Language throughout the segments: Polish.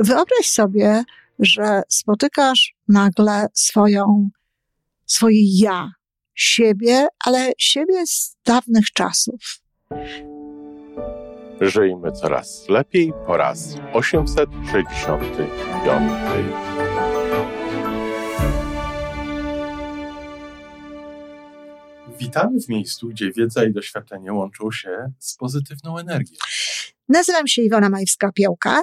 Wyobraź sobie, że spotykasz nagle swoją, swoje ja, siebie, ale siebie z dawnych czasów. Żyjmy coraz lepiej po raz 865. Witamy w miejscu, gdzie wiedza i doświadczenie łączą się z pozytywną energią. Nazywam się Iwona Majwska-Piołka.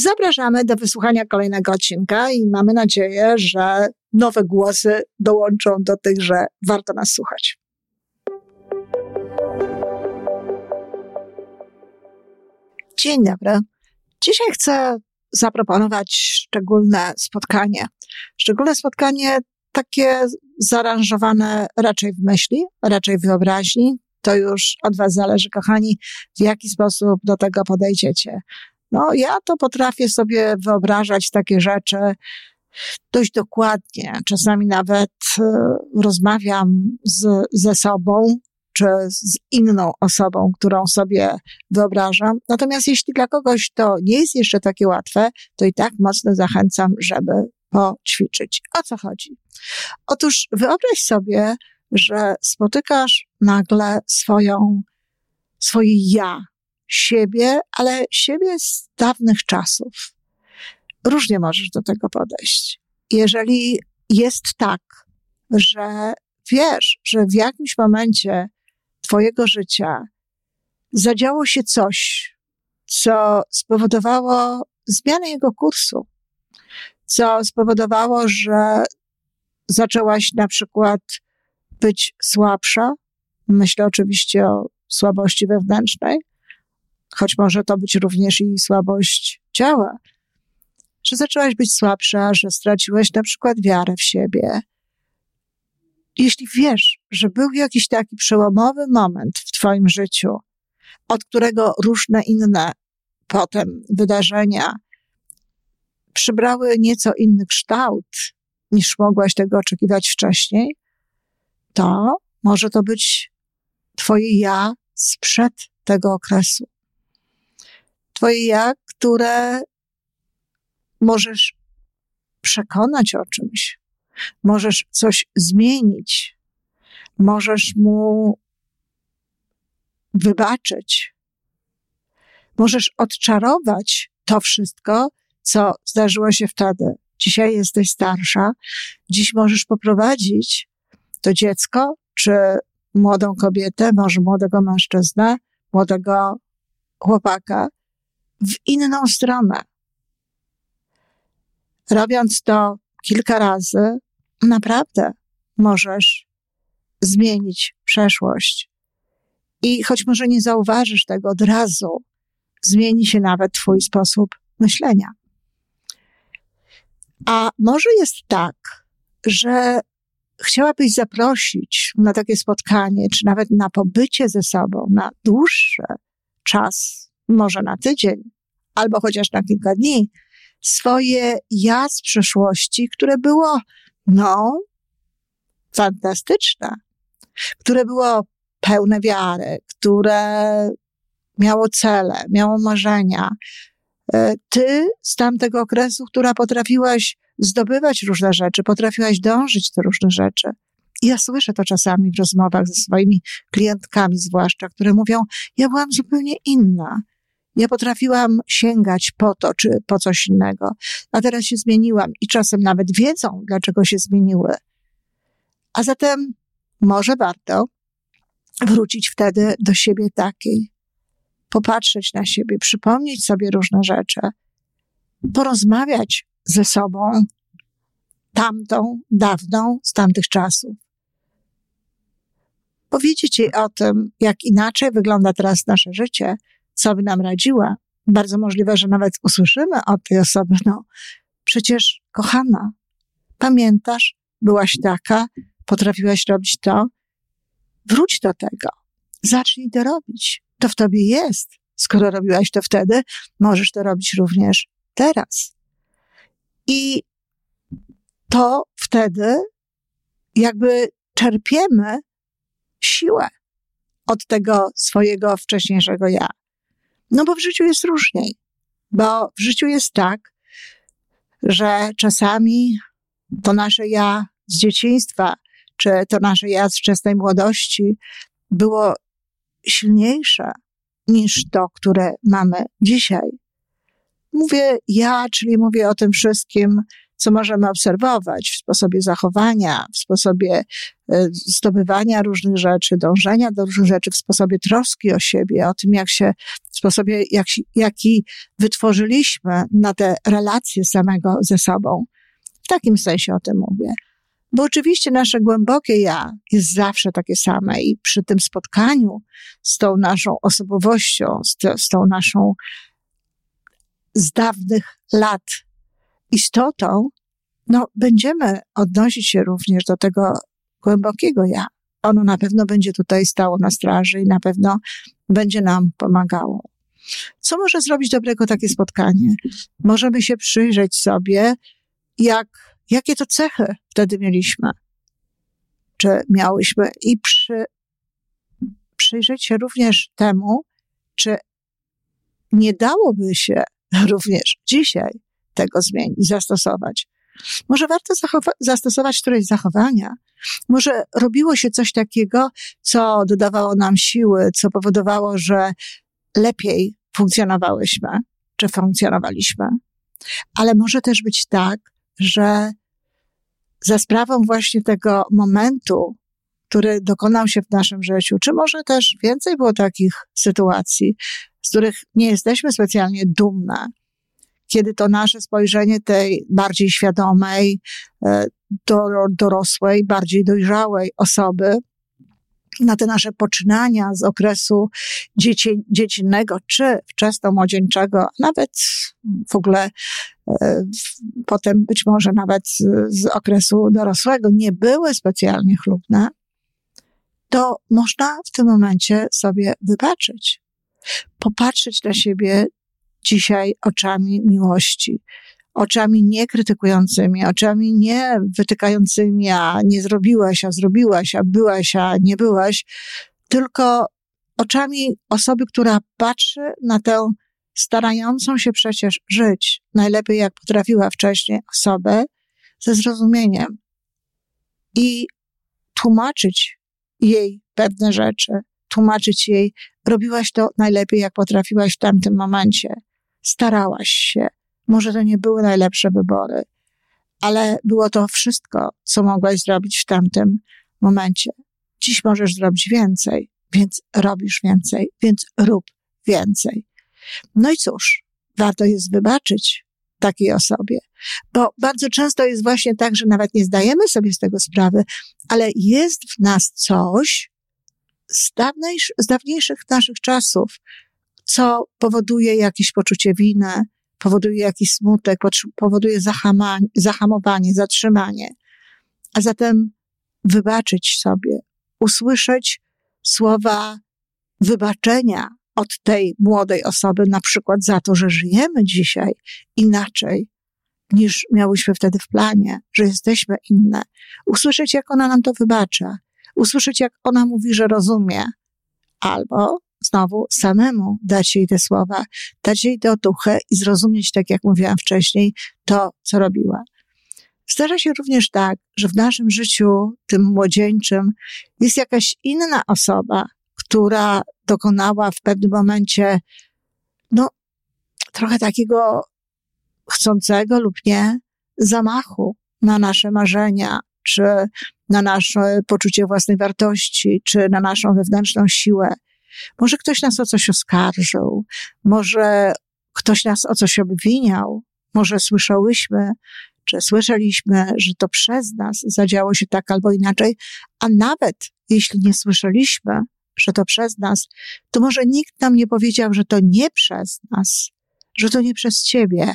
Zapraszamy do wysłuchania kolejnego odcinka i mamy nadzieję, że nowe głosy dołączą do tych, że warto nas słuchać. Dzień dobry. Dzisiaj chcę zaproponować szczególne spotkanie. Szczególne spotkanie takie zaaranżowane raczej w myśli, raczej w wyobraźni. To już od Was zależy, kochani, w jaki sposób do tego podejdziecie. No, ja to potrafię sobie wyobrażać takie rzeczy dość dokładnie. Czasami nawet y, rozmawiam z, ze sobą, czy z inną osobą, którą sobie wyobrażam. Natomiast jeśli dla kogoś to nie jest jeszcze takie łatwe, to i tak mocno zachęcam, żeby poćwiczyć. O co chodzi? Otóż wyobraź sobie, że spotykasz nagle swoją, swoje ja, siebie, ale siebie z dawnych czasów. Różnie możesz do tego podejść. Jeżeli jest tak, że wiesz, że w jakimś momencie Twojego życia zadziało się coś, co spowodowało zmianę jego kursu, co spowodowało, że zaczęłaś na przykład być słabsza. Myślę oczywiście o słabości wewnętrznej, choć może to być również i słabość ciała, że zaczęłaś być słabsza, że straciłeś na przykład wiarę w siebie. Jeśli wiesz, że był jakiś taki przełomowy moment w Twoim życiu, od którego różne inne potem wydarzenia przybrały nieco inny kształt, niż mogłaś tego oczekiwać wcześniej, to może to być Twoje ja sprzed tego okresu. Twoje ja, które możesz przekonać o czymś, możesz coś zmienić, możesz mu wybaczyć, możesz odczarować to wszystko, co zdarzyło się wtedy. Dzisiaj jesteś starsza, dziś możesz poprowadzić to dziecko, czy młodą kobietę, może młodego mężczyznę, młodego chłopaka w inną stronę. Robiąc to kilka razy, naprawdę możesz zmienić przeszłość. I choć może nie zauważysz tego od razu, zmieni się nawet Twój sposób myślenia. A może jest tak, że chciałabyś zaprosić na takie spotkanie, czy nawet na pobycie ze sobą na dłuższy czas, może na tydzień, albo chociaż na kilka dni, swoje ja z przeszłości, które było, no, fantastyczne, które było pełne wiary, które miało cele, miało marzenia. E, ty z tamtego okresu, która potrafiłaś zdobywać różne rzeczy, potrafiłaś dążyć do różnych rzeczy. I ja słyszę to czasami w rozmowach ze swoimi klientkami, zwłaszcza, które mówią: Ja byłam zupełnie inna. Ja potrafiłam sięgać po to czy po coś innego, a teraz się zmieniłam i czasem nawet wiedzą, dlaczego się zmieniły. A zatem może warto wrócić wtedy do siebie takiej, popatrzeć na siebie, przypomnieć sobie różne rzeczy, porozmawiać ze sobą tamtą, dawną, z tamtych czasów. Powiedzieć jej o tym, jak inaczej wygląda teraz nasze życie, co by nam radziła. Bardzo możliwe, że nawet usłyszymy od tej osoby, no przecież kochana, pamiętasz, byłaś taka, potrafiłaś robić to, wróć do tego. Zacznij to robić. To w tobie jest. Skoro robiłaś to wtedy, możesz to robić również teraz. I to wtedy jakby czerpiemy siłę od tego swojego wcześniejszego ja. No bo w życiu jest różniej. Bo w życiu jest tak, że czasami to nasze ja z dzieciństwa, czy to nasze ja z wczesnej młodości było silniejsze niż to, które mamy dzisiaj. Mówię ja, czyli mówię o tym wszystkim, co możemy obserwować w sposobie zachowania, w sposobie e, zdobywania różnych rzeczy, dążenia do różnych rzeczy, w sposobie troski o siebie, o tym, jak się, w sposobie, jak, jaki wytworzyliśmy na te relacje samego ze sobą. W takim sensie o tym mówię. Bo oczywiście nasze głębokie ja jest zawsze takie same i przy tym spotkaniu z tą naszą osobowością, z, z tą naszą z dawnych lat istotą, no będziemy odnosić się również do tego głębokiego ja. Ono na pewno będzie tutaj stało na straży i na pewno będzie nam pomagało. Co może zrobić dobrego takie spotkanie? Możemy się przyjrzeć sobie, jak, jakie to cechy wtedy mieliśmy, czy miałyśmy i przy, przyjrzeć się również temu, czy nie dałoby się również dzisiaj tego zmienić, zastosować. Może warto zastosować któreś zachowania. Może robiło się coś takiego, co dodawało nam siły, co powodowało, że lepiej funkcjonowałyśmy, czy funkcjonowaliśmy. Ale może też być tak, że za sprawą właśnie tego momentu, który dokonał się w naszym życiu, czy może też więcej było takich sytuacji, z których nie jesteśmy specjalnie dumne, kiedy to nasze spojrzenie tej bardziej świadomej, e, dorosłej, bardziej dojrzałej osoby na te nasze poczynania z okresu dzieci, dziecinnego czy wczesno-młodzieńczego, nawet w ogóle e, potem być może nawet z okresu dorosłego nie były specjalnie chlubne, to można w tym momencie sobie wybaczyć. Popatrzeć na siebie dzisiaj oczami miłości. Oczami nie krytykującymi, oczami nie wytykającymi, a nie zrobiłaś, a zrobiłaś, a byłaś, a nie byłaś, tylko oczami osoby, która patrzy na tę starającą się przecież żyć najlepiej jak potrafiła wcześniej osobę ze zrozumieniem i tłumaczyć jej pewne rzeczy, tłumaczyć jej, robiłaś to najlepiej jak potrafiłaś w tamtym momencie starałaś się. Może to nie były najlepsze wybory, ale było to wszystko, co mogłaś zrobić w tamtym momencie. Dziś możesz zrobić więcej, więc robisz więcej, więc rób więcej. No i cóż, warto jest wybaczyć takiej osobie, bo bardzo często jest właśnie tak, że nawet nie zdajemy sobie z tego sprawy, ale jest w nas coś z, dawniejsz, z dawniejszych naszych czasów, co powoduje jakieś poczucie winy, powoduje jakiś smutek, powoduje zahamowanie, zatrzymanie. A zatem wybaczyć sobie, usłyszeć słowa wybaczenia od tej młodej osoby, na przykład za to, że żyjemy dzisiaj inaczej niż miałyśmy wtedy w planie, że jesteśmy inne. Usłyszeć, jak ona nam to wybacza. Usłyszeć, jak ona mówi, że rozumie. Albo znowu samemu dać jej te słowa, dać jej tę otuchę i zrozumieć, tak jak mówiłam wcześniej, to, co robiła. Zdarza się również tak, że w naszym życiu, tym młodzieńczym, jest jakaś inna osoba, która dokonała w pewnym momencie, no, trochę takiego chcącego lub nie zamachu na nasze marzenia, czy na nasze poczucie własnej wartości, czy na naszą wewnętrzną siłę. Może ktoś nas o coś oskarżył, może ktoś nas o coś obwiniał, może słyszałyśmy, czy słyszeliśmy, że to przez nas zadziało się tak albo inaczej, a nawet jeśli nie słyszeliśmy, że to przez nas, to może nikt nam nie powiedział, że to nie przez nas, że to nie przez ciebie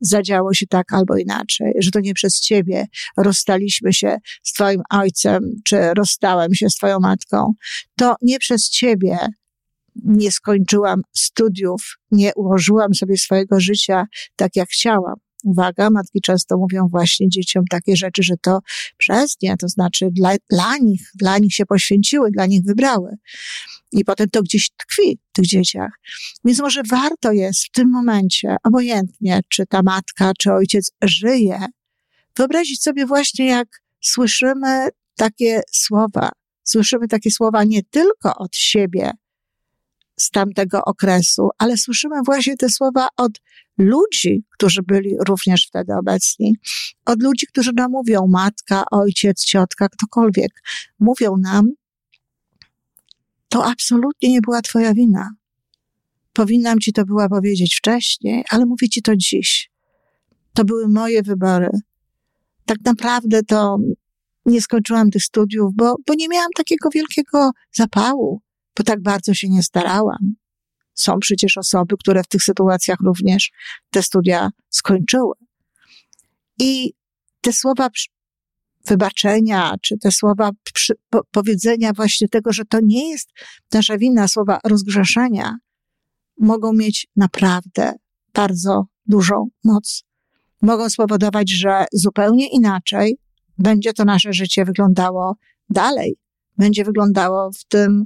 zadziało się tak albo inaczej, że to nie przez ciebie rozstaliśmy się z twoim ojcem, czy rozstałem się z twoją matką, to nie przez ciebie nie skończyłam studiów, nie ułożyłam sobie swojego życia tak, jak chciałam. Uwaga, matki często mówią właśnie dzieciom takie rzeczy, że to przez nie, to znaczy dla, dla nich, dla nich się poświęciły, dla nich wybrały. I potem to gdzieś tkwi w tych dzieciach. Więc może warto jest w tym momencie, obojętnie, czy ta matka, czy ojciec żyje, wyobrazić sobie właśnie, jak słyszymy takie słowa. Słyszymy takie słowa nie tylko od siebie, z tamtego okresu, ale słyszymy właśnie te słowa od ludzi, którzy byli również wtedy obecni, od ludzi, którzy nam mówią, matka, ojciec, ciotka, ktokolwiek, mówią nam, to absolutnie nie była twoja wina. Powinnam ci to była powiedzieć wcześniej, ale mówię ci to dziś. To były moje wybory. Tak naprawdę to nie skończyłam tych studiów, bo, bo nie miałam takiego wielkiego zapału, bo tak bardzo się nie starałam. Są przecież osoby, które w tych sytuacjach również te studia skończyły. I te słowa wybaczenia, czy te słowa przy, po, powiedzenia właśnie tego, że to nie jest nasza wina, słowa rozgrzeszenia, mogą mieć naprawdę bardzo dużą moc. Mogą spowodować, że zupełnie inaczej będzie to nasze życie wyglądało dalej. Będzie wyglądało w tym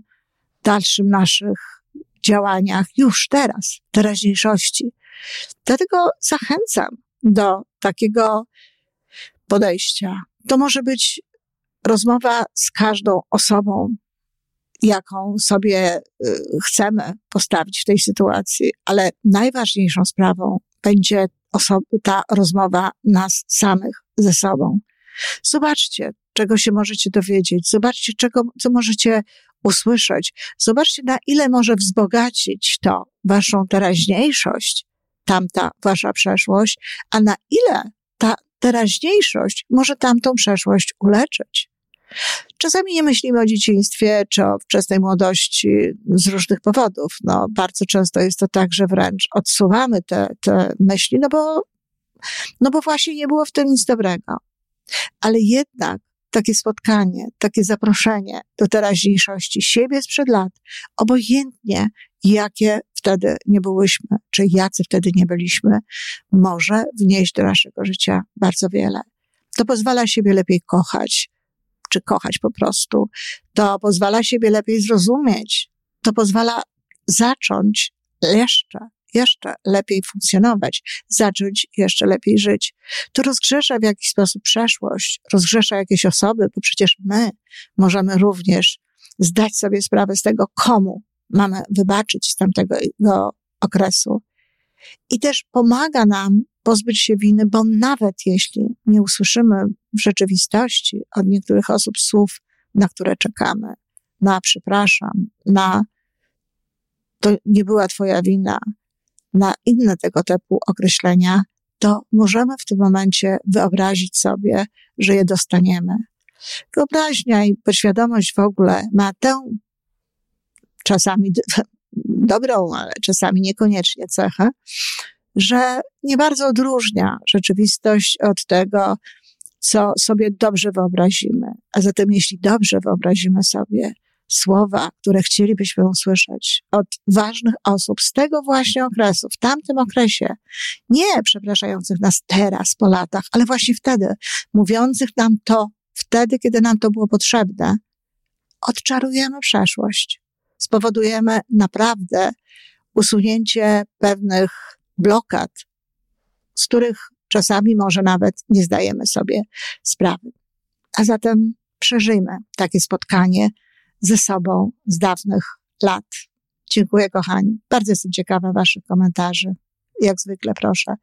dalszym naszych działaniach już teraz, teraźniejszości. Dlatego zachęcam do takiego podejścia. To może być rozmowa z każdą osobą, jaką sobie y, chcemy postawić w tej sytuacji, ale najważniejszą sprawą będzie ta rozmowa nas samych ze sobą. Zobaczcie, czego się możecie dowiedzieć, zobaczcie, czego, co możecie usłyszeć. Zobaczcie, na ile może wzbogacić to waszą teraźniejszość, tamta wasza przeszłość, a na ile ta teraźniejszość może tamtą przeszłość uleczyć. Czasami nie myślimy o dzieciństwie czy o wczesnej młodości z różnych powodów. No, bardzo często jest to tak, że wręcz odsuwamy te, te myśli, no bo, no bo właśnie nie było w tym nic dobrego. Ale jednak takie spotkanie, takie zaproszenie do teraźniejszości siebie sprzed lat, obojętnie jakie wtedy nie byłyśmy, czy jacy wtedy nie byliśmy, może wnieść do naszego życia bardzo wiele. To pozwala siebie lepiej kochać, czy kochać po prostu. To pozwala siebie lepiej zrozumieć. To pozwala zacząć jeszcze jeszcze lepiej funkcjonować, zacząć jeszcze lepiej żyć. To rozgrzesza w jakiś sposób przeszłość, rozgrzesza jakieś osoby, bo przecież my możemy również zdać sobie sprawę z tego, komu mamy wybaczyć z tamtego okresu. I też pomaga nam pozbyć się winy, bo nawet jeśli nie usłyszymy w rzeczywistości od niektórych osób słów, na które czekamy, na przepraszam, na to nie była twoja wina, na inne tego typu określenia, to możemy w tym momencie wyobrazić sobie, że je dostaniemy. Wyobraźnia i podświadomość w ogóle ma tę czasami dobrą, ale czasami niekoniecznie cechę, że nie bardzo odróżnia rzeczywistość od tego, co sobie dobrze wyobrazimy. A zatem, jeśli dobrze wyobrazimy sobie, słowa, które chcielibyśmy usłyszeć od ważnych osób z tego właśnie okresu, w tamtym okresie, nie przepraszających nas teraz po latach, ale właśnie wtedy, mówiących nam to wtedy, kiedy nam to było potrzebne, odczarujemy przeszłość. Spowodujemy naprawdę usunięcie pewnych blokad, z których czasami może nawet nie zdajemy sobie sprawy. A zatem przeżyjmy takie spotkanie ze sobą z dawnych lat. Dziękuję, kochani. Bardzo jestem ciekawa Waszych komentarzy. Jak zwykle, proszę.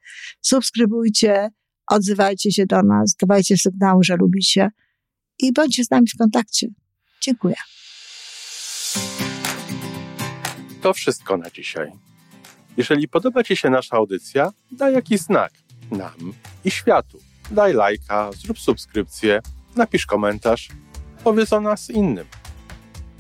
Subskrybujcie, odzywajcie się do nas, dawajcie sygnały, że lubicie i bądźcie z nami w kontakcie. Dziękuję. To wszystko na dzisiaj. Jeżeli podoba Ci się nasza audycja, daj jakiś znak nam i światu. Daj lajka, zrób subskrypcję, napisz komentarz, powiedz o nas innym.